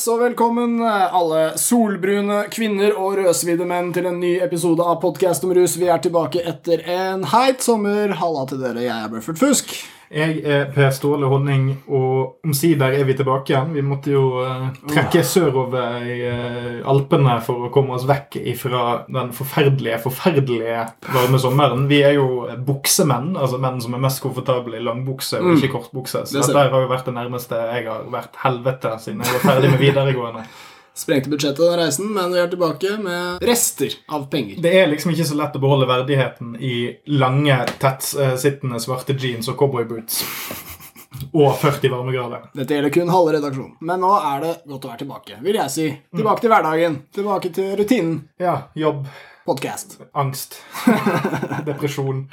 Yes, og velkommen eh, alle solbrune kvinner og rødsvidde menn til en ny episode av Podcast om rus. Vi er tilbake etter en heit sommer. Halla til dere, jeg er Buffert Fusk. Jeg er Per Ståle Honning, og omsider er vi tilbake igjen. Vi måtte jo uh, trekke sørover i uh, Alpene for å komme oss vekk fra den forferdelige, forferdelige varme sommeren. Vi er jo buksemenn, altså menn som er mest komfortable i langbukse og ikke kortbukse. Så dette har jo vært det nærmeste jeg har vært helvete siden jeg var ferdig med videregående. Sprengte budsjettet den reisen, men vi er tilbake med rester av penger. Det er liksom ikke så lett å beholde verdigheten i lange, tettsittende svarte jeans og cowboyboots. Og 40 varmegrader. Dette gjelder kun halve redaksjonen. Men nå er det godt å være tilbake, vil jeg si. Tilbake til hverdagen. Tilbake til rutinen. Ja, jobb. Podcast. Angst. Depresjon.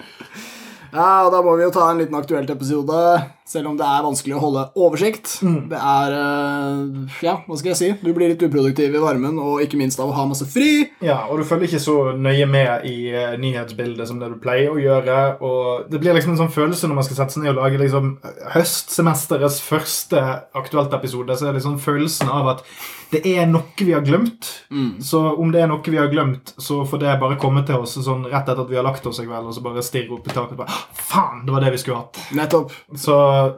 Ja, og Da må vi jo ta en liten aktuelt episode, selv om det er vanskelig å holde oversikt. Mm. Det er eh, Ja, hva skal jeg si? Du blir litt uproduktiv i varmen, og ikke minst av å ha masse fri. Ja, og du følger ikke så nøye med i uh, nyhetsbildet som det du pleier å gjøre. Og det blir liksom en sånn følelse når man skal sette seg ned og lage liksom høstsemesterets første aktuelt-episode, så er det liksom følelsen av at det er noe vi har glemt. Mm. Så om det er noe vi har glemt, så får det bare komme til oss sånn rett etter at vi har lagt oss i kveld, og så bare stirre opp i taket og bare Faen, det var det vi skulle hatt. Nettopp. Så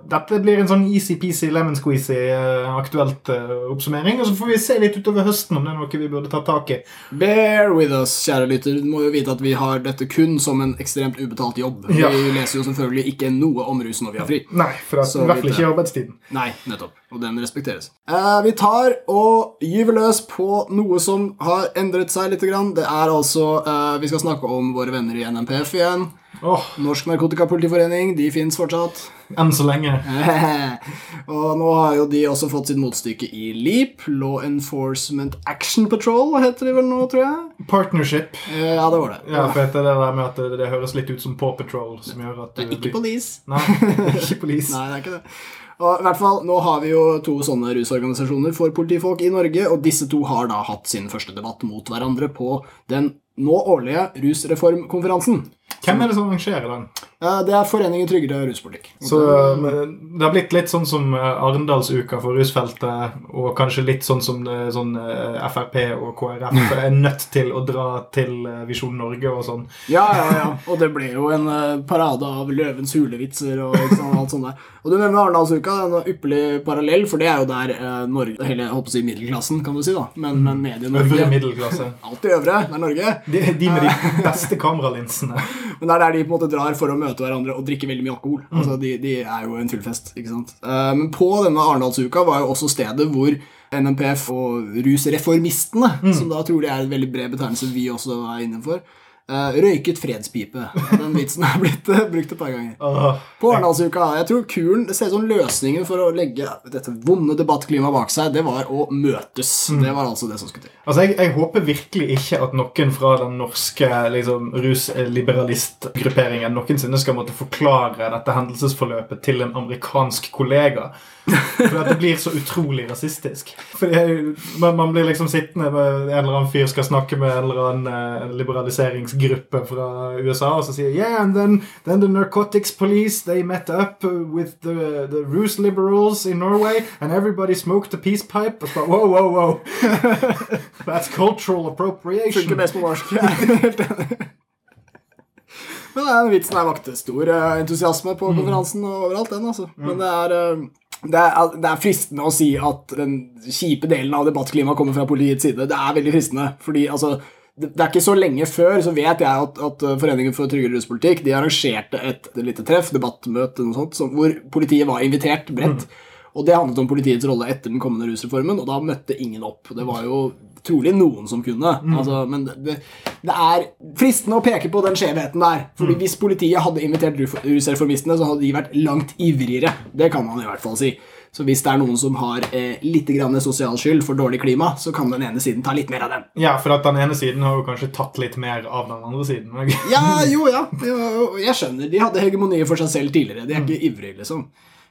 dette blir en sånn easy-peasy lemon squeezy uh, aktuelt uh, oppsummering. Og så får vi se litt utover høsten om det er noe vi burde ta tak i. Bear with us, kjære lytter. Du må jo vite at vi har dette kun som en ekstremt ubetalt jobb. Ja. Vi leser jo selvfølgelig ikke noe om rus når vi har fri. Nei, for er i hvert fall ikke i arbeidstiden. Nei, nettopp. Og den respekteres. Eh, vi tar og gyver løs på noe som har endret seg litt. Grann. Det er altså eh, Vi skal snakke om våre venner i NMPF igjen. Åh, Norsk Narkotikapolitiforening. De fins fortsatt. enn så lenge. og nå har jo de også fått sitt motstykke i LEAP. Law Enforcement Action Patrol heter de vel nå, tror jeg. Partnership. Eh, ja, det var det. Ja, for det der med at det, det høres litt ut som Paw Patrol, som gjør at Det er du ikke police. Nei, ikke police. Nei, det er ikke det. Og i hvert fall, Nå har vi jo to sånne rusorganisasjoner for politifolk i Norge, og disse to har da hatt sin første debatt mot hverandre på den nå årlige rusreformkonferansen. Hvem er det som arrangerer den? Eh, Det er Foreningen tryggere ruspolitikk. Så Det har blitt litt sånn som eh, Arendalsuka for rusfeltet, og kanskje litt sånn som eh, sånn eh, Frp og KrF er nødt til å dra til eh, Visjon Norge og sånn. Ja, ja, ja. Og det ble jo en eh, parade av løvens hulevitser og sånn, alt sånt der. Og du nevner Arendalsuka, en ypperlig parallell, for det er jo der eh, Norge, hele jeg holdt å si middelklassen, kan du si, da. Men, men Øvre Medie-Norge middelklasse. Alltid øvre. Det er Norge. De, de med de beste kameralinsene. Men det er der de på en måte drar for å møte hverandre og drikke veldig mye alkohol. Altså, de, de er jo en fullfest, ikke sant. Eh, men på denne Arendalsuka var jo også stedet hvor NMPF og rusreformistene, som da trolig er en veldig bred betegnelse vi også er innenfor, eh, røyket fredspipe. Den vitsen er blitt uh, brukt et par ganger. Åh, På Arendalsuka. Jeg tror kuren det ser ut som løsningen for å legge dette vonde debattklimaet bak seg, det var å møtes. Det var altså det som skulle til. Altså, jeg, jeg håper virkelig ikke at noen fra den norske liksom, rusliberalistgrupperingen noensinne skal måtte forklare dette hendelsesforløpet til en amerikansk kollega. For at det blir så utrolig rasistisk. Fordi man, man blir liksom sittende med en eller annen fyr skal snakke med en eller annen eh, liberaliseringsgruppe fra USA, og så sier Yeah, and then, then the narcotics police they met up with the, the Rus liberals in Norway, and everybody smoked a peace pipe. Og så bare, wow, wow, wow. That's cultural appropriation. Funker best på norsk. Men den vitsen her vakte stor eh, entusiasme på konferansen og overalt, den, altså. Men det er, eh, det, er, det er fristende å si at den kjipe delen av debattklimaet kommer fra politiets side. Det er veldig fristende, fordi altså det er ikke så lenge før så vet jeg at, at Foreningen for tryggere ruspolitikk de arrangerte et, et lite treff, debattmøte, noe sånt, som, hvor politiet var invitert bredt. Og det handlet om politiets rolle etter den kommende rusreformen, og da møtte ingen opp. Det var jo trolig noen som kunne. Altså, men det, det, det er fristende å peke på den skjevheten der. Fordi hvis politiet hadde invitert rusreformistene, så hadde de vært langt ivrigere. Det kan man i hvert fall si. Så hvis det er noen som har eh, litt sosial skyld for dårlig klima, så kan den ene siden ta litt mer av den. Ja, for at den ene siden har jo kanskje tatt litt mer av den andre siden. Ja, jo, ja. Jeg skjønner. De hadde hegemoniet for seg selv tidligere. De er ikke ivrige, liksom.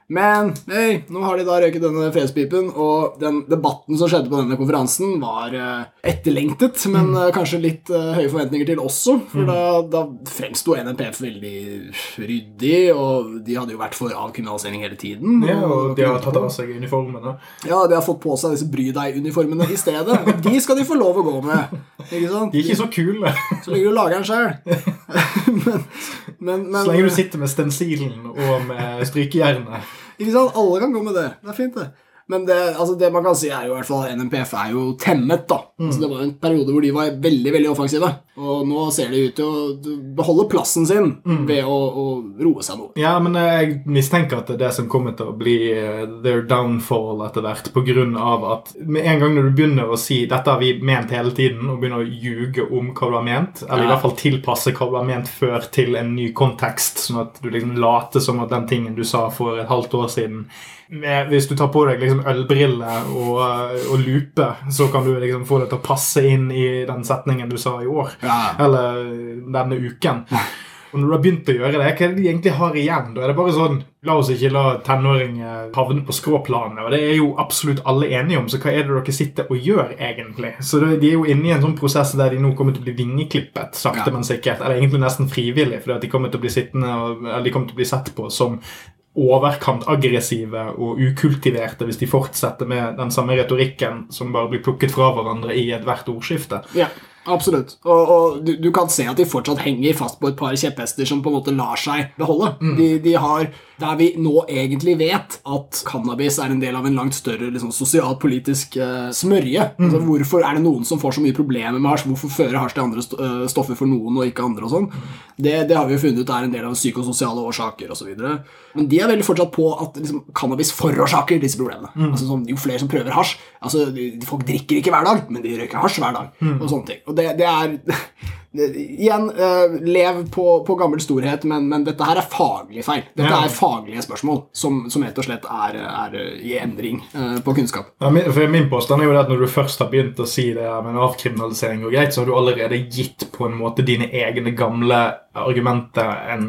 Men hey, nå har de da røyket denne fredspipen, og den debatten som skjedde på denne konferansen, var eh, etterlengtet, men eh, kanskje litt eh, høye forventninger til også. For da, da fremsto NMPF veldig ryddig, og de hadde jo vært for avkriminalisering hele tiden. Ja, og de har tatt av seg uniformene. Ja, de har fått på seg disse bry deg-uniformene i stedet. Og de skal de få lov å gå med. Ikke sant? De er ikke så kule. Så ligger du og lager den sjøl. men, men, men Så lenge du sitter med stensilen og med strykejernet. Alle kan gå med det. Det er fint, det. Men det, altså det man kan si er jo i hvert fall at NMPF er jo temmet. da. Så det var en periode hvor de var veldig veldig offensive. Og nå ser de ut til å beholde plassen sin ved å, å roe seg noe. Ja, men jeg mistenker at det er det som kommer til å bli eh, their downfall etter hvert, av at med en gang når du begynner å si 'dette har vi ment hele tiden', og begynner å ljuge om hva du har ment, eller i hvert fall tilpasse hva du har ment før til en ny kontekst, sånn at du liksom later som at den tingen du sa for et halvt år siden med, Hvis du tar på deg liksom ølbriller og, eh, og lupe, så kan du liksom få det til å passe inn i den setningen du sa i år. Ja. Eller denne uken. Og når du har begynt å gjøre det, hva er det de egentlig har igjen? Da er det bare sånn La oss ikke la tenåringer havne på skråplanet. Og det er jo absolutt alle enige om, så hva er det dere sitter og gjør, egentlig? Så det, de er jo inne i en sånn prosess der de nå kommer til å bli vingeklippet, sakte, Ja. men sikkert. Eller egentlig nesten frivillig, fordi de kommer til å bli sittende og, eller de kommer til å bli sett på som overkant aggressive og ukultiverte hvis de fortsetter med den samme retorikken som bare blir plukket fra hverandre i ethvert ordskifte. Ja, absolutt. Og, og du, du kan se at de fortsatt henger fast på et par kjepphester som på en måte lar seg beholde. De, de har, Der vi nå egentlig vet at cannabis er en del av en langt større liksom, sosialpolitisk uh, smørje. Altså, hvorfor er det noen som får så mye problemer med hasj? Hvorfor fører hasj til andre st uh, stoffer for noen og ikke andre? og sånn? Det, det har vi jo funnet ut er en del av psykososiale årsaker osv. Men de er veldig fortsatt på at liksom, cannabis forårsaker disse problemene. Altså, sånn, jo flere som prøver hasj altså, de, Folk drikker ikke hver dag, men de røyker hasj hver dag. Og sånne ting. Og er det, Igjen, uh, lev på, på gammel storhet, men, men dette her er faglig feil. Dette Ja. er faglige spørsmål som, som rett og slett er, er i endring uh, på kunnskap. Ja, min, for min påstand er jo det at Når du først har begynt å si det med en avkriminalisering, og greit, så har du allerede gitt på en måte dine egne gamle argumenter en,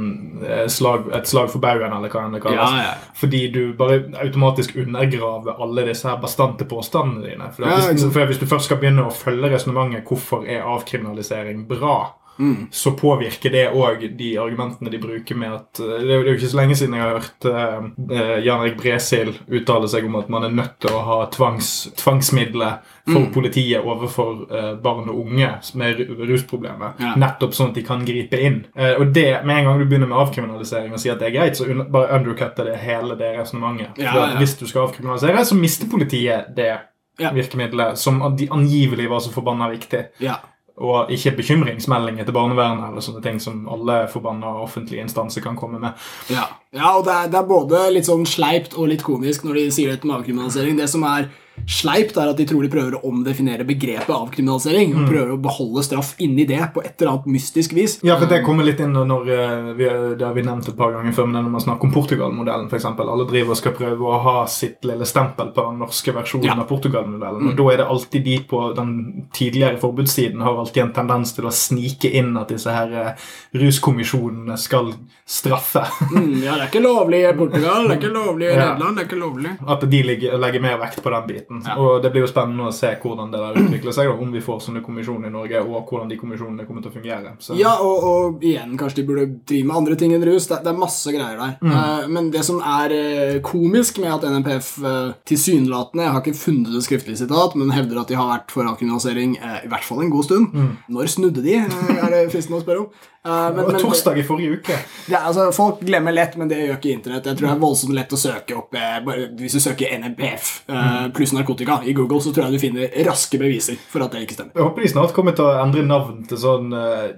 eh, slag, et slag for baugen, eller hva enn det kalles. Ja, ja. Fordi du bare automatisk undergraver alle disse her bastante påstandene dine. For, Ja, hvis, for hvis du først skal begynne å følge resonnementet hvorfor er avkriminalisering bra, Mm. så påvirker det òg de argumentene de bruker med at eh, Det er jo ikke så lenge siden jeg har hørt eh, eh, Jan Erik Bresil uttale seg om at man er nødt til å ha tvangs, tvangsmidler for Mm. politiet overfor eh, barn og unge med rusproblemer. Ja. Nettopp sånn at de kan gripe inn. Eh, og det, Med en gang du begynner med avkriminalisering og sier at det er greit, så un bare undercutter det hele det resonnementet. Ja, ja. Hvis du skal avkriminalisere, så mister politiet det Ja. virkemidlet som de angivelig var så forbanna viktig. Ja. Og ikke bekymringsmeldinger til barnevernet eller sånne ting som alle forbanna offentlige instanser kan komme med. Ja, ja og det er, det er både litt sånn sleipt og litt komisk når de sier det med avkriminalisering. Det som er sleipt, er at de tror de prøver å omdefinere begrepet avkriminalisering. Og prøver å beholde straff inni det på et eller annet mystisk vis. Ja, for Det kommer litt inn når eh, vi, Det har vi nevnt et par ganger før, men når man snakker om Portugal-modellen, f.eks. Alle driver og skal prøve å ha sitt lille stempel på den norske versjonen Ja. av Portugal-modellen. Og Da er det alltid de på den tidligere forbudssiden har alltid en tendens til å snike inn at disse her eh, ruskommisjonene skal straffe. Mm, ja, det er ikke lovlig i Portugal, det er ikke lovlig i Ja. Nederland, det er ikke lovlig. At de legger, legger mer vekt på den biten. Ja. Og Det blir jo spennende å se hvordan det der utvikler seg, om vi får sånne kommisjoner i Norge, og hvordan de kommisjonene kommer til å fungere. Så. Ja, og, og igjen, kanskje de burde drive med andre ting enn rus. Det, det er masse greier der. Eh, men det som er eh, komisk med at NMPF uh, tilsynelatende Jeg har ikke funnet det skriftlige sitat, men hevder at de har vært for avkriminalisering eh, i hvert fall en god stund. Når snudde de, eh, er det fristende å spørre om. Eh, men, men- torsdag i forrige uke. er, altså, folk glemmer lett, men det gjør ikke Internett. Jeg tror det er voldsomt lett å søke opp eh, bare, Hvis du søker NMPF eh, pluss narkotika i Google, så tror jeg du finner raske beviser for at det ikke stemmer. Jeg håper de snart kommer til å endre navn til sånn uh,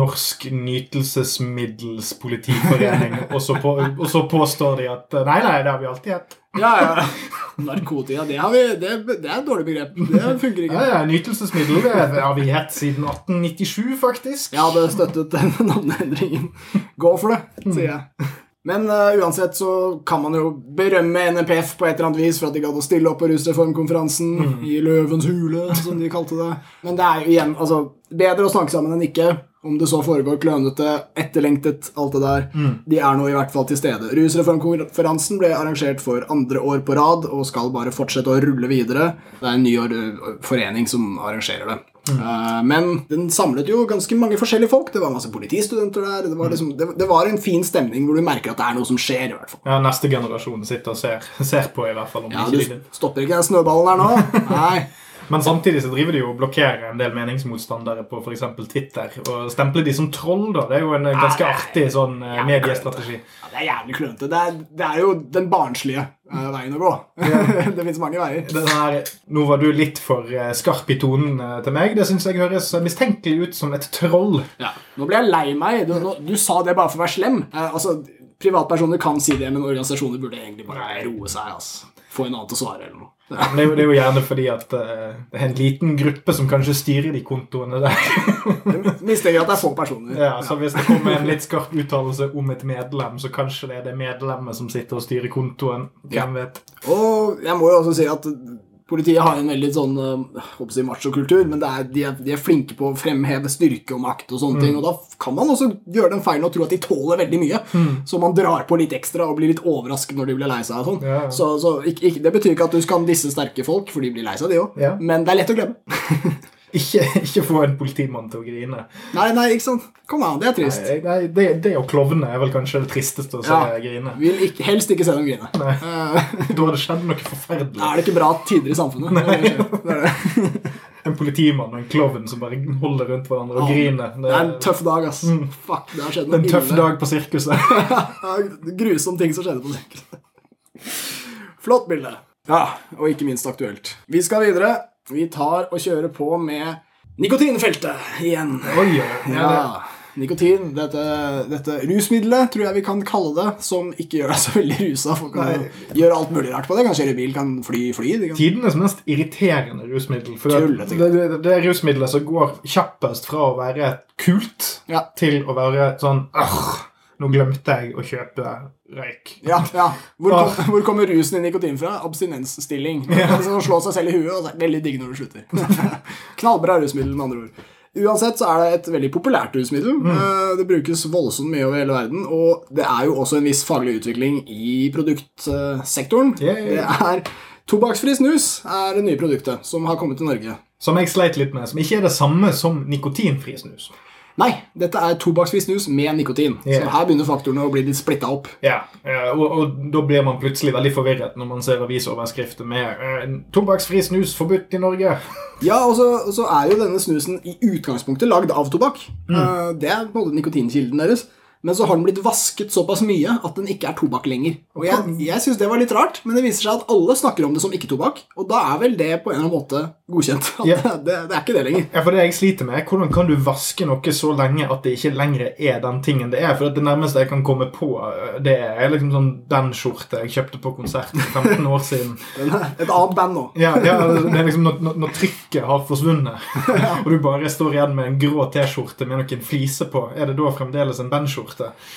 Norsk Nytelsesmiddelspolitiforening, og, så på, og så påstår de at Nei, nei, det har vi alltid hett. Ja, ja. Narkotika, det, har vi, det, det er et dårlig begrep. Det funker Ja, ikke. ja, Nytelsesmiddel det har vi hett siden 1897, faktisk. Jeg hadde støttet den navneendringen. Gå for det, sier jeg. Men uh, uansett så kan man jo berømme NMPF på et eller annet vis for at de gadd å stille opp på rusreformkonferansen i Løvens hule, som de kalte det. Men det er jo igjen altså, bedre å snakke sammen enn ikke. Om det så foregår klønete, etterlengtet, alt det der. De er nå i hvert fall til stede. Rusreformkonferansen ble arrangert for andre år på rad og skal bare fortsette å rulle videre. Det er en ny forening som arrangerer det. Eh, Men den samlet jo ganske mange forskjellige folk. Det var masse politistudenter der. Det var, liksom, det, det var en fin stemning hvor du merker at det er noe som skjer. i hvert fall. Ja, Neste generasjon sitter og ser, ser på, i hvert fall. om Ja, Du stopper ikke den snøballen her nå? Nei. Men samtidig så driver de jo og blokkerer en del meningsmotstandere på f.eks. Twitter. Og stempler de som troll, da. Det er jo en eh, ganske artig sånn ja, mediestrategi. Ja, det er jævlig klønete. Det, det er jo den barnslige uh, veien å gå. det fins mange veier. Her, nå var du litt for eh, skarp i tonen eh, til meg. Det syns jeg høres mistenkelig ut som et troll. Ja. Nå ble jeg lei meg. Du, nå, du sa det bare for å være slem. Eh, altså, Privatpersoner kan si det, men organisasjoner burde egentlig bare roe seg. Altså. Få en annen til å svare eller noe. Men det er jo, det er jo gjerne fordi at uh, det er en liten gruppe som kanskje styrer de kontoene der. Mistenker at det er få personer. Ja, så Hvis det kommer en litt skarp uttalelse om et medlem, så kanskje det er det medlemmet som sitter og styrer kontoen. Hvem vet? Og jeg må jo også si at politiet har en veldig sånn håper jeg si machokultur, men det er, de, er, de er flinke på å fremheve styrke og makt og sånne ting, og da kan man også gjøre den feilen og tro at de tåler veldig mye. Så man drar på litt ekstra og blir litt overrasket når de blir lei seg. og sånn. Ja, ja. Så, så ikke, ikke, Det betyr ikke at du skal disse sterke folk, for de blir lei seg, de òg. Ja. Men det er lett å glemme. Ikke, ikke få en politimann til å grine. Nei, nei, ikke sant? Kom an, det er trist. Nei, nei, det, det å klovne er vel kanskje det tristeste å se Ja. grine. Vil ikke, helst ikke se dem grine. Nei. Eh, Da har det skjedd noe forferdelig. er det ikke bra tider i samfunnet? Nei. Det er, det. En politimann og en klovn som bare holder rundt hverandre og Ja. griner. det er en tøff dag, ass. Fuck, det har skjedd noe en tøff dag på sirkuset. Grusom ting som skjedde på sirkuset. Flott bilde. Ja, og ikke minst aktuelt. Vi skal videre. Vi tar og kjører på med nikotinfeltet igjen. Oi. Ja, Ja, nikotin, dette, dette rusmiddelet, tror jeg vi kan kalle det, som ikke gjør deg så veldig rusa. Folk kan gjøre alt mulig rart på det. Kan kjøre bil, kan fly, fly. Kan... Tidenes mest irriterende rusmiddel. For det, det, det, det er rusmiddelet som går kjappest fra å være kult Ja. til å være sånn «Arr, Nå glemte jeg å kjøpe røyk. Ja, ja. Hvor, kom, hvor kommer rusen i nikotin fra? Abstinensstilling. Ja. å slå seg selv i huet, og det er veldig digg når du slutter. Knallbra rusmiddel, med andre ord. Uansett så er det et veldig populært rusmiddel. Mm. Det brukes voldsomt mye over hele verden, og det er jo også en viss faglig utvikling i produktsektoren. Yeah, yeah. Det er Tobakksfri snus er det nye produktet som har kommet til Norge. Som jeg sleit litt med, som ikke er det samme som nikotinfri snus. Nei, dette er tobakksfri snus med nikotin. Yeah. Så her begynner faktorene å bli litt splitta opp. Ja, yeah. og, og da blir man plutselig veldig forvirret når man ser avisoverskrifter med eh, 'Tobakksfri snus forbudt i Norge'. Ja, og så, og så er jo denne snusen i utgangspunktet lagd av tobakk. Eh, Det er på en måte nikotinkilden deres. Men så har den blitt vasket såpass mye at den ikke er tobakk lenger. Og Jeg, jeg syns det var litt rart, men det viser seg at alle snakker om det som ikke-tobakk. Og da er vel det på en eller annen måte godkjent. Ja. det, det, er ikke det lenger. Ja, for det jeg sliter med, Hvordan kan du vaske noe så lenge at det ikke lenger er den tingen det er? For det nærmeste jeg kan komme på, eh, det er liksom sånn den skjorte jeg kjøpte på konsert for 15 år siden. Et annet band nå. Ja, ja det er liksom når, når trykket har forsvunnet, og du bare står igjen med en grå T-skjorte med noen fliser på, er det da fremdeles en bandskjorte?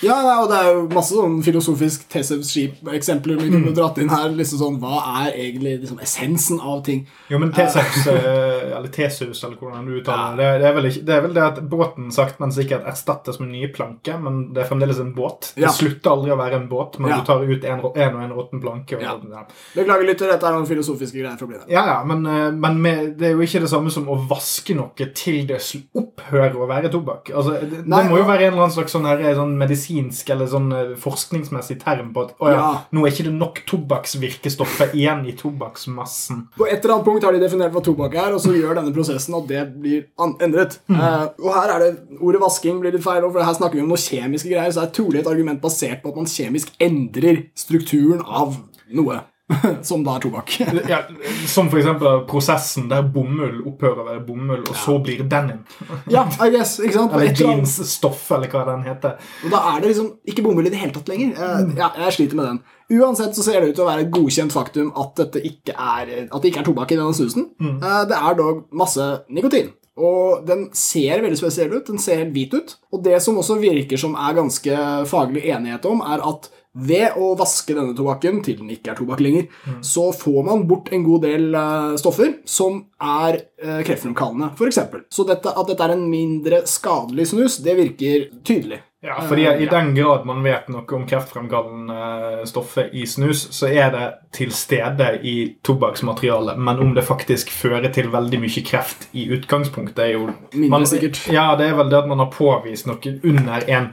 Ja, og det er jo masse sånn filosofisk Tesevs-skip-eksempler vi kunne dratt inn her. liksom sånn, Hva er egentlig liksom, essensen av ting? Jo, men T6, eh, eller T-sus, eller hvordan du uttaler det, det, er vel ikke, det er vel det at båten sakte, men sikkert erstattes med nye planker, men det er fremdeles en båt. Det Ja. slutter aldri å være en båt, men Ja. du tar ut en, en og en råtten planke. Og, Ja. ja. Beklager, lytter, dette er noen filosofiske greier for å bli det. Ja, ja, men, eh, men med, det er jo ikke det samme som å vaske noe til det opphører å være tobakk. Altså, det, Nei, det må jo være en eller annen slags sånn, her, sånn medisinsk eller sånn eh, forskningsmessig term på at ja, Ja. nå er ikke det nok tobakksvirkestoffer igjen i tobakksmassen. På et eller annet punkt har de definert hva tobakk er, og så gjør denne prosessen at det blir endret. Uh, og her er det ordet vasking blir litt feil, for her snakker vi om noe kjemiske greier, så det er trolig et argument basert på at man kjemisk endrer strukturen av noe. Som da er tobakk. Ja, som eksempel prosessen der bomull opphører å være bomull, og så blir denim. ja, I guess. ikke sant? Eller jeansstoff, eller hva den heter. Og da er det liksom ikke bomull i det hele tatt lenger. Eh, ja, jeg sliter med den. Uansett så ser det ut til å være et godkjent faktum at, ikke er, at det ikke er tobakk i denne snusen. Eh, det er dog masse nikotin. Og den ser veldig spesiell ut. Den ser helt hvit ut. Og det som også virker som er ganske faglig enighet om, er at ved å vaske denne tobakken til den ikke er tobakk lenger, så får man bort en god del uh, stoffer som er uh, kreftfremkallende, f.eks. Så dette, at dette er en mindre skadelig snus, det virker tydelig. Ja, fordi I den grad man vet noe om kreftfremkallende stoffer i snus, så er det til stede i tobakksmaterialet. Men om det faktisk fører til veldig mye kreft i utgangspunktet, er jo Mindre man, sikkert. Ja, det er vel det at man har påvist noe under 1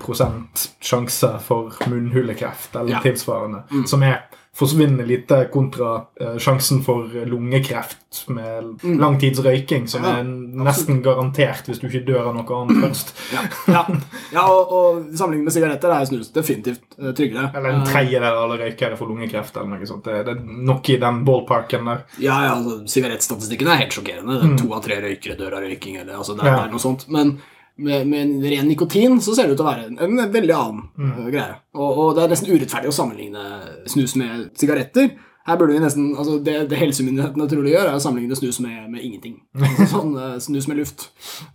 sjanse for munnhulekreft eller Ja. tilsvarende, som er forsvinnende lite kontra eh, sjansen for lungekreft med mm. langtidsrøyking, som Ja, er nesten garantert hvis du ikke dør av noe annet først. Ja, ja. ja og, og sammenlignet med sigaretter er snus definitivt uh, tryggere. Eller en tredjedel av alle røykere får lungekreft. eller noe sånt. Det, det er nok i den ballparken der. Ja, ja, altså, Sigarettstatistikken er helt sjokkerende. To av tre røykere dør av røyking. eller altså, det, det er noe sånt. Men med, med ren nikotin så ser det ut til å være en, en veldig annen eh, greie. Og, og det er nesten urettferdig å sammenligne snus med sigaretter. Her burde vi nesten, altså Det, det helsemyndighetene de gjør, er å sammenligne snus med, med ingenting. Altså, sånn uh, Snus med luft.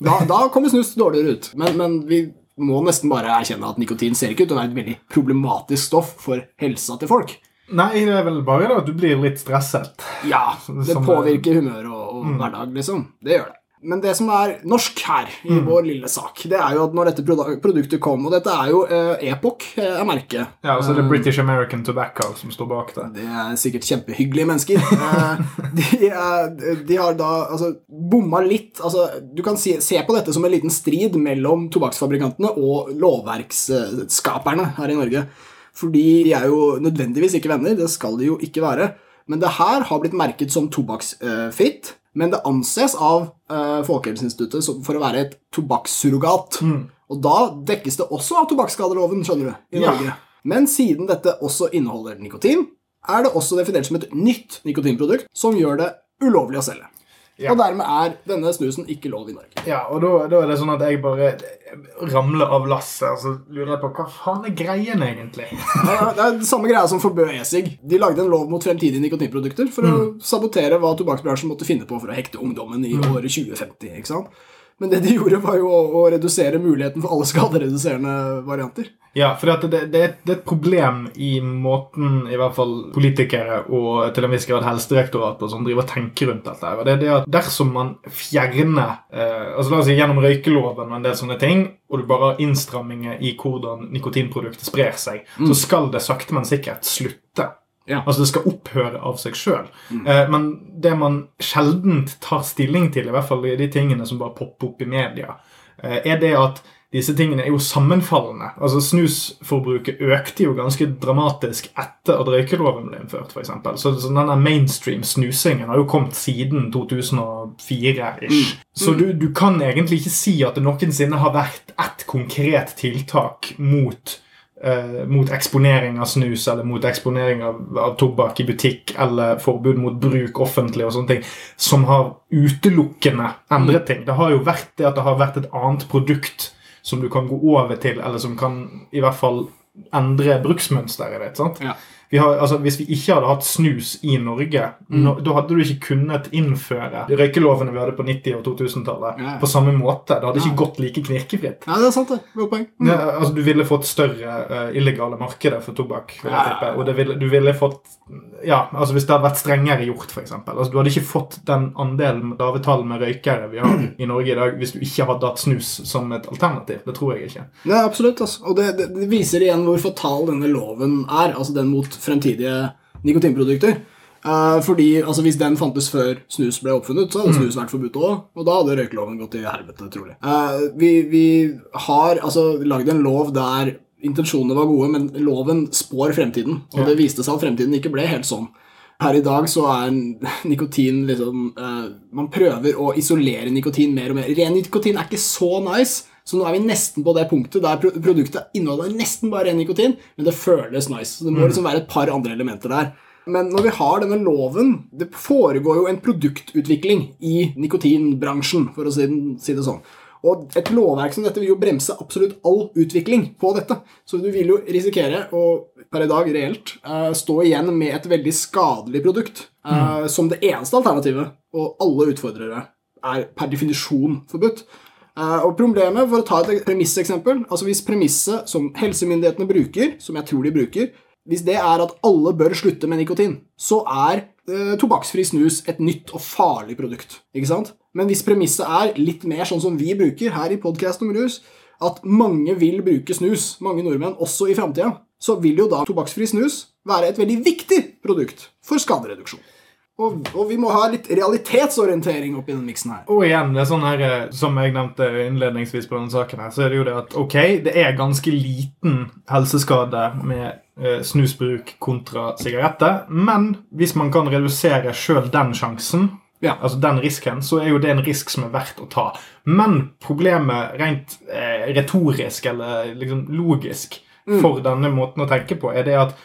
Da, da kommer snus dårligere ut. Men, men vi må nesten bare erkjenne at nikotin ser ikke ut til å være et veldig problematisk stoff for helsa til folk. Nei, det er vel bare det at du blir litt stresset. Ja, det påvirker humør og, og hverdag, liksom. Det gjør det. Men det som er norsk her, i vår lille sak, det er jo at når dette produktet kom Og dette er jo uh, Epoch, eh, er merket. Ja, altså det er British American Tobacco som står bak det. Det er sikkert kjempehyggelige mennesker. Eh, de, er, de har da altså, bomma litt altså, Du kan se, se på dette som en liten strid mellom tobakksfabrikantene og lovverksskaperne her i Norge. Fordi de er jo nødvendigvis ikke venner. Det skal de jo ikke være. Men det her har blitt merket som tobakksfritt. Men det anses av uh, Folkehelseinstituttet for å være et tobakkssurrogat. Og da dekkes det også av tobakksskadeloven, skjønner du, i Ja. Norge. Men siden dette også inneholder nikotin, er det også definert som et nytt nikotinprodukt som gjør det ulovlig å selge. Ja. Og dermed er denne snusen ikke lov i Norge. Ja, og da, da er det sånn at jeg bare ramler av lasset og så lurer jeg på hva faen er greien egentlig? Ja, Det er det samme greia som forbød e-sig. De lagde en lov mot fremtidige nikotinprodukter for å sabotere hva tobakksbransjen måtte finne på for å hekte ungdommen i året 2050. ikke sant? Men det de gjorde, var jo å, redusere muligheten for alle skadereduserende varianter. Ja, for det, det, det, er et- problem i måten i hvert fall politikere og til en viss grad Helsedirektoratet og sånn driver og tenker rundt dette. og det er det at Dersom man fjerner eh, altså la oss si gjennom røykeloven og en del sånne ting, og du bare har innstramminger i hvordan nikotinproduktet sprer seg, så skal det sakte, men sikkert slutte. Ja. Altså Det skal opphøre av seg sjøl. Eh, men det man sjelden tar stilling til, i hvert fall i de tingene som bare popper opp i media, eh, er det at disse tingene er jo sammenfallende. Altså Snusforbruket økte jo ganske dramatisk etter at røykeloven ble innført. For eksempel. så, så denne mainstream snusingen har jo kommet siden 2004-ish. Så du, du kan egentlig ikke si at det noensinne har vært ett konkret tiltak mot eh, mot eksponering av snus eller mot eksponering av, av tobakk i butikk eller forbud mot bruk offentlig og sånne ting, som har utelukkende endret ting. Det har jo vært det at det har vært et annet produkt som du kan gå over til, eller som kan i hvert fall endre bruksmønsteret ditt. sant? Ja. Vi har, altså, hvis vi ikke hadde hatt snus i Norge, nå, da hadde du ikke kunnet innføre røykelovene vi hadde på 90- og 2000-tallet Ja. på samme måte. Det hadde ikke gått like knirkefritt. Ja, det er sant, det. Godt poeng. Mm. Ja, altså, du ville fått større uh, illegale markeder for tobakk. vil jeg Ja. tippe, Og det ville, du ville fått Ja, altså Hvis det hadde vært strengere gjort, f.eks. Altså, du hadde ikke fått den andelen davetall med røykere vi har i Norge i dag, hvis du ikke hadde hatt snus som et alternativ. Det tror jeg ikke. Ja, absolutt. Altså. Og det, det, det viser igjen hvor fatal denne loven er, altså den mot fremtidige nikotinprodukter. Eh, fordi altså, Hvis den fantes før snus ble oppfunnet, så hadde snus vært forbudt òg. Og da hadde røykeloven gått til helvete, trolig. Eh, vi, vi har altså lagd en lov der intensjonene var gode, men loven spår fremtiden. Og Ja. det viste seg at fremtiden ikke ble helt sånn. Her i dag så er nikotin liksom eh, Man prøver å isolere nikotin mer og mer. Ren nikotin er ikke så nice, så nå er vi nesten på det punktet der produktet inneholder nesten bare ren nikotin, men det føles nice. Så det må liksom være et par andre elementer der. Men når vi har denne loven Det foregår jo en produktutvikling i nikotinbransjen, for å si, det sånn. Og et lovverk som dette vil jo bremse absolutt all utvikling på dette. Så du vil jo risikere å per i dag reelt eh, stå igjen med et veldig skadelig produkt mm. som det eneste alternativet, og alle utfordrere er per definisjon forbudt. Eh, og problemet, for å ta et premisseksempel altså Hvis premisset som helsemyndighetene bruker, som jeg tror de bruker, hvis det er at alle bør slutte med nikotin, så er eh, tobakksfri snus et nytt og farlig produkt. Ikke sant? Men hvis premisset er litt mer sånn som vi bruker her i podkast om rus, at mange vil bruke snus, mange nordmenn, også i framtida, så vil jo da tobakksfri snus være et veldig viktig produkt for skadereduksjon. Og, og, vi må ha litt realitetsorientering oppi den miksen her. Og igjen, det er sånn her, eh, som jeg nevnte innledningsvis på denne saken, her, så er det jo det at ok, det er ganske liten helseskade med eh, snusbruk kontra sigaretter, men hvis man kan redusere sjøl den sjansen, ja. altså den risken, så er jo det en risk som er verdt å ta. Men problemet rent eh, retorisk eller liksom logisk mm. for denne måten å tenke på, er det at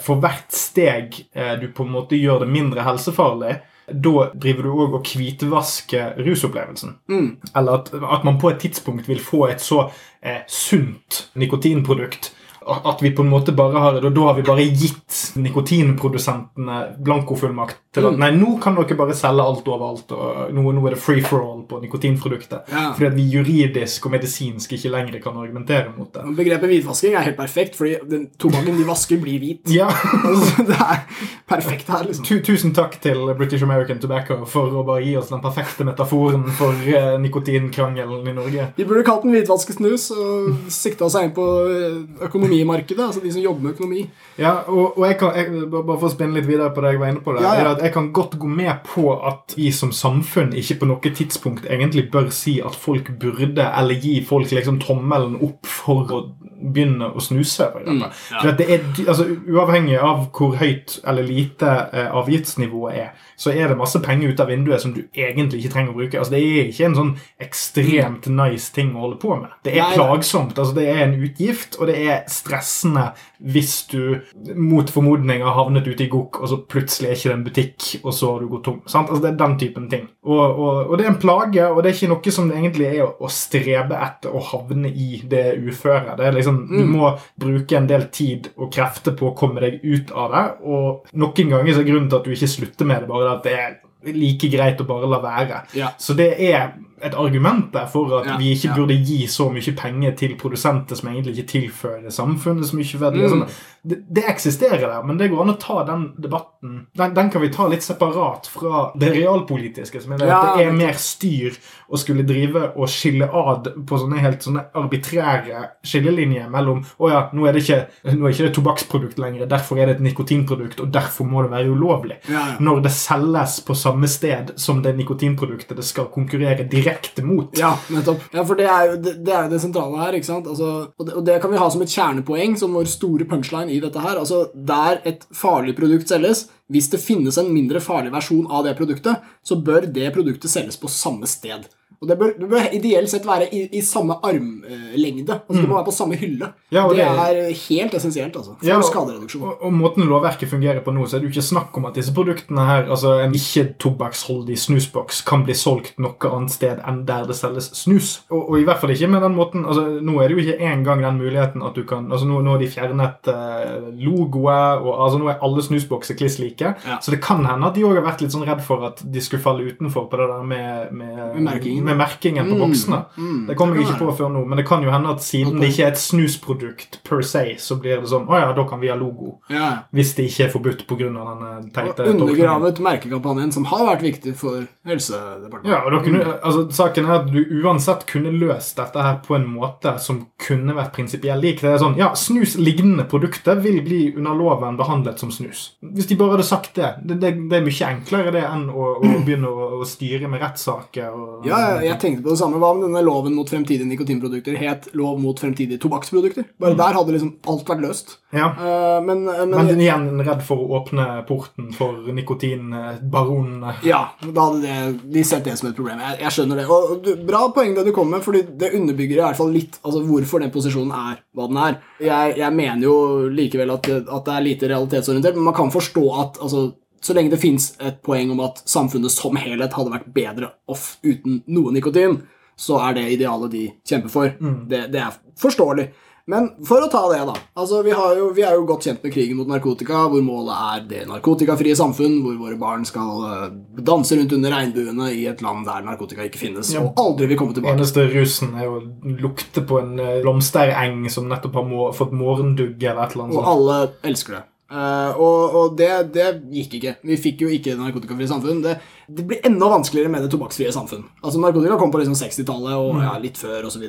for hvert steg eh, du på en måte gjør det mindre helsefarlig, da driver du òg og hvitvasker rusopplevelsen. Mm. Eller at, at, man på et tidspunkt vil få et så eh, sunt nikotinprodukt at vi på en måte bare har Da har vi bare gitt nikotinprodusentene blankofullmakt til at mm. nei, nå kan dere bare selge alt overalt, og nå, nå er det free for all på nikotinproduktet. Ja. Fordi at vi juridisk og medisinsk ikke lenger kan argumentere mot det. Begrepet hvitvasking er helt perfekt, fordi den tobakken de vasker, blir hvit. Ja. det er perfekt her, liksom. Tusen takk til British American Tobacco for å bare gi oss den perfekte metaforen for uh, nikotinkrangelen i Norge. De burde kalt den hvitvaskesnus og sikta seg inn på eh, økonomimarkedet, altså de som jobber med økonomi. Ja, og, og jeg kan, jeg, bare for å spinne litt videre på det jeg var inne på der, ja, ja. jeg kan godt gå med på at vi som samfunn ikke på noe tidspunkt egentlig bør si at folk burde, eller gi folk liksom tommelen opp for å begynne å snuse. For mm, ja. for det er, altså, Uavhengig av hvor høyt eller lite eh, avgiftsnivået er, så er det masse penger ut av vinduet som du egentlig ikke trenger å bruke. Altså, det er ikke en sånn ekstremt nice ting å holde på med. Det er Nei, plagsomt. altså Det er en utgift, og det er stressende hvis du mot formodning har havnet ute i gokk, og så plutselig er ikke det en butikk, og så har du gått tom. Sant? Altså Det er den typen ting. Og, og, og, det er en plage, og det er ikke noe som egentlig er å, å strebe etter å havne i det uføret. Det er liksom, mm. Du må bruke en del tid og krefter på å komme deg ut av det, og noen ganger så er grunnen til at du ikke slutter med det, bare at det er like greit å bare la være. Ja. Så det er et argument der for at ja, vi ikke ja. burde gi så mye penger til produsenter som egentlig ikke tilfører samfunnet så mye verdi. Mm. Sånn. Det, det, eksisterer der, men det går an å ta den debatten Den, den kan vi ta litt separat fra det realpolitiske, som er det, ja, det er mer styr å skulle drive og skille ad på sånne helt sånne arbitrære skillelinjer mellom Å ja, nå er det ikke, nå er ikke det tobakksprodukt lenger, derfor er det et nikotinprodukt, og derfor må det være ulovlig. Når det selges på samme sted som det nikotinproduktet det skal konkurrere direkte mot. Ja, nettopp. Ja, For det er jo det, er jo det sentrale her. ikke sant? Altså, og, det, og, det, kan vi ha som et kjernepoeng, som vår store punchline i dette her. Altså, Der et farlig produkt selges, hvis det finnes en mindre farlig versjon av det produktet, så bør det produktet selges på samme sted. Og det bør, det bør, ideelt sett være i, i samme armlengde. Altså, mm. Det må være på samme hylle. Ja, det, det, er helt essensielt altså, for ja, skadereduksjon. Og, og, måten lovverket fungerer på nå, så er det jo ikke snakk om at disse produktene her, altså en ikke-tobakksholdig snusboks, kan bli solgt noe annet sted enn der det selges snus. Og, og, i hvert fall ikke med den måten altså Nå er det jo ikke engang den muligheten at du kan altså Nå, nå har de fjernet uh, logoet, og altså nå er alle snusbokser kliss like. Ja. Så det kan hende at de òg har vært litt sånn redd for at de skulle falle utenfor på det der med, med, merkingen. med merkingen på boksene. Mm, mm, det kommer jeg ikke på før nå, men det kan jo hende at siden det ikke er et snusprodukt per se, så blir det sånn Å ja, da kan vi ha logo. Ja. Hvis det ikke er forbudt pga. denne teite Og undergravet merkekampanjen, som har vært viktig for Helsedepartementet. Ja, og da kunne, altså, Saken er at du uansett kunne løst dette her på en måte som kunne vært prinsipiell lik. Det er sånn, ja, Snus lignende produkter vil bli under loven behandlet som snus. Hvis de bare hadde sagt det. Det, det, det er mye enklere det enn å, å begynne å, å, styre med rettssaker. Ja, ja, jeg tenkte på det samme. Hva om denne loven mot fremtidige nikotinprodukter het lov mot fremtidige tobakksprodukter? Bare mm. der hadde liksom alt vært løst. Ja. Uh, men, men, men igjen redd for å åpne porten for nikotinbaronene. Ja, da hadde det, de sett det som et problem. Jeg, jeg skjønner det. Og du, Bra poeng det du kom med, fordi det underbygger i hvert fall litt altså hvorfor den posisjonen er hva den er. Jeg, jeg mener jo likevel at, at, det er lite realitetsorientert, men man kan forstå at altså, så lenge det fins et poeng om at samfunnet som helhet hadde vært bedre off uten noe nikotin, så er det idealet de kjemper for. Mm. Det, det, er forståelig. Men for å ta det, da. Altså, vi, har jo, vi er jo godt kjent med krigen mot narkotika, hvor målet er det narkotikafrie samfunn, hvor våre barn skal uh, danse rundt under regnbuene i et land der narkotika ikke finnes, Ja. og aldri vil komme tilbake. Eneste rusen er å lukte på en eh, blomstereng som nettopp har må fått morgendugg eller et eller annet Og alle elsker det. Eh, og og det, det gikk ikke. Vi fikk jo ikke narkotikafrie samfunn. Det, det blir enda vanskeligere med det tobakksfrie samfunn. Altså Narkotika kom på liksom 60-tallet og ja, litt før osv.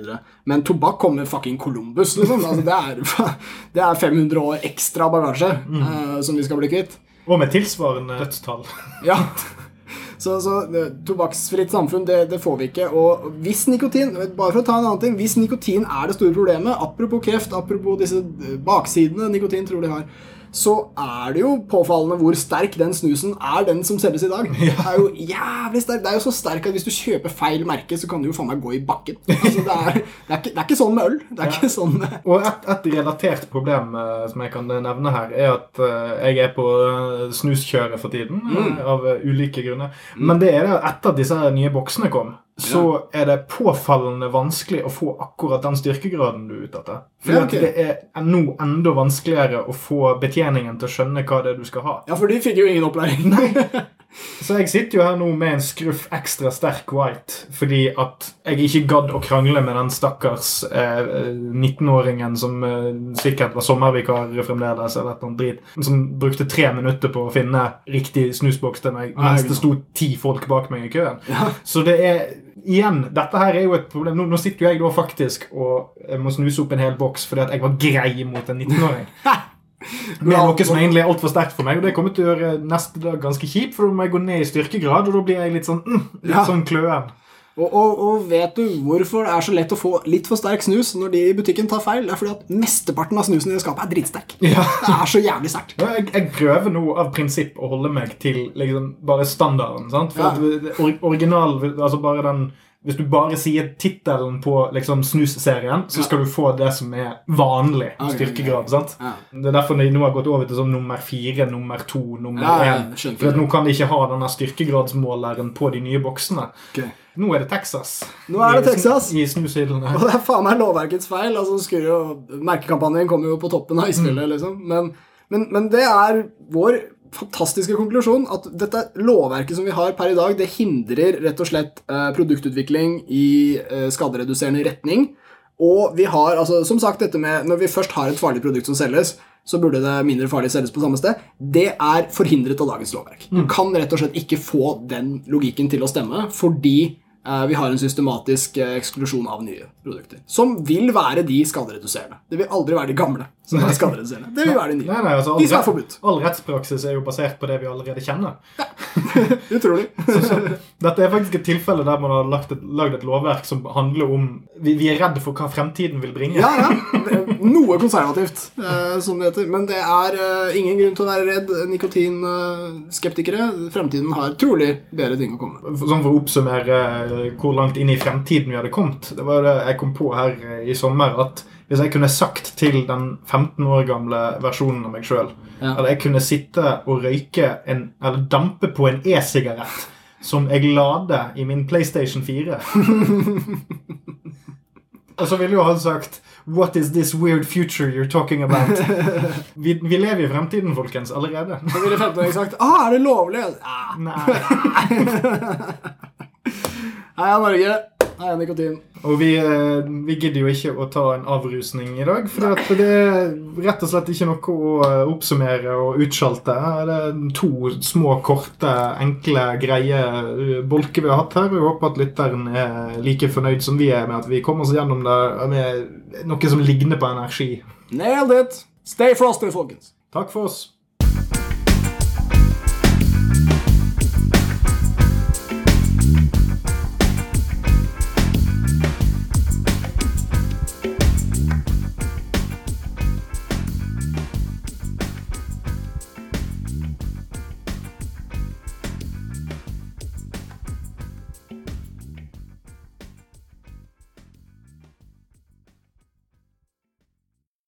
Men tobakk kom med fucking Columbus. Liksom. Altså, det, er, det er 500 år ekstra bagasje uh, som vi skal bli kvitt. Og med tilsvarende dødstall. Ja. Så, så tobakksfritt samfunn, det, det får vi ikke. Og hvis nikotin bare for å ta en annen ting, hvis nikotin er det store problemet, apropos kreft, apropos disse baksidene nikotin tror de har, så er det jo påfallende hvor sterk den snusen er, den som selges i dag. Det er jo jævlig sterk. Det er jo så sterk at hvis du kjøper feil merke, så kan du jo faen meg gå i bakken. Altså, det, er, det, er ikke, det er ikke sånn med øl. Det er ikke sånn med Og et, et relatert problem uh, som jeg kan nevne her, er at uh, jeg er på eh, snuskjøret for tiden, eh, av eh, ulike grunner. Men det er det etter at disse nye boksene kom, så er det påfallende vanskelig å få akkurat den styrkegraden du er ute etter. For Ja, okay. det er nå enda vanskeligere å få betjeningen til å skjønne hva det er du skal ha. Ja, for de fikk jo ingen opplæring. Så jeg sitter jo her nå med en skruff ekstra sterk white fordi at jeg ikke gadd å krangle med den stakkars eh, 19-åringen som eh, sikkert var sommervikar fremdeles, eller et eller annet drit, som brukte tre minutter på å finne riktig snusboks til meg, mens det sto ti folk bak meg i køen. Så det er Igjen, dette her er jo et problem. Nå, nå sitter jo jeg da faktisk og jeg må snuse opp en hel boks fordi at jeg var grei mot en 19-åring. Med noe som egentlig er altfor sterkt for meg, og det kommer til å gjøre neste dag ganske kjipt, for da må jeg gå ned i styrkegrad, og da blir jeg litt sånn mm, litt Ja. sånn kløen. Og, og, og vet du hvorfor det er så lett å få litt for sterk snus når de i butikken tar feil? Det er fordi at mesteparten av snusen i det skapet er dritsterk. Ja. Det er så jævlig sterkt. Ja, Jeg, jeg prøver nå av prinsipp å holde meg til liksom bare standarden. sant? For Ja. original, altså bare den Hvis du bare sier tittelen på liksom snusserien, så skal du få det som er vanlig okay, styrkegrad. sant? Ja. Det er derfor de nå har gått over til sånn nummer fire, nummer to, nummer Ja, ja, For nå kan de ikke ha denne styrkegradsmåleren på de nye boksene. Okay. Nå er det Texas. Nå er det Texas. I snushyllene. Og det er faen meg lovverkets feil. altså jo, Merkekampanjen kommer jo på toppen av isfjellet, Mm. liksom. Men, men, men det er vår fantastiske konklusjon at dette lovverket som vi har per i dag, det hindrer rett og slett eh, produktutvikling i eh, skadereduserende retning. Og vi har, altså, som sagt, dette med når vi først har et farlig produkt som selges, så burde det mindre farlig selges på samme sted. Det er forhindret av dagens lovverk. Du kan rett og slett ikke få den logikken til å stemme fordi vi har en systematisk eh, eksklusjon av nye produkter. Som vil være de skadereduserende. Det vil aldri være de gamle som er skadereduserende. Det vil være de nye. Nei, nei, altså, all, De som er forbudt. all rettspraksis er jo basert på det vi allerede kjenner. Ja. Utrolig. Dette er faktisk et tilfelle der man har lagd et, et lovverk som handler om vi, vi er redd for hva fremtiden vil bringe. Ja, ja. Noe konservativt, eh, som det heter. Men det er eh, ingen grunn til å være redd nikotinskeptikere. Fremtiden har trolig bedre ting å komme med. Sånn For å oppsummere eh, hvor langt inn i fremtiden vi hadde kommet. Det var det jeg kom på her eh, i sommer. At hvis jeg kunne sagt til den 15 år gamle versjonen av meg sjøl Ja. at jeg kunne sitte og røyke en, eller dampe på en e-sigarett som jeg lader i min PlayStation 4 Og så ville jo han sagt What is this weird future you're talking about? Vi, vi lever i fremtiden, folkens, allerede. Så ville 15-åringen sagt ah, er det lovlig? Ah. Nei. Heia Norge. Heia nikotin. Og vi, eh, vi gidder jo ikke å ta en avrusning i dag, for det er rett og slett ikke noe å eh, oppsummere og utsjalte. Det er to små, korte, enkle, greie eh, bolker vi har hatt her. Jeg håper at lytteren er like fornøyd som vi er med at vi kommer oss gjennom det med noe som ligner på energi. Nailed it. Stay frosty, folkens. Takk for oss.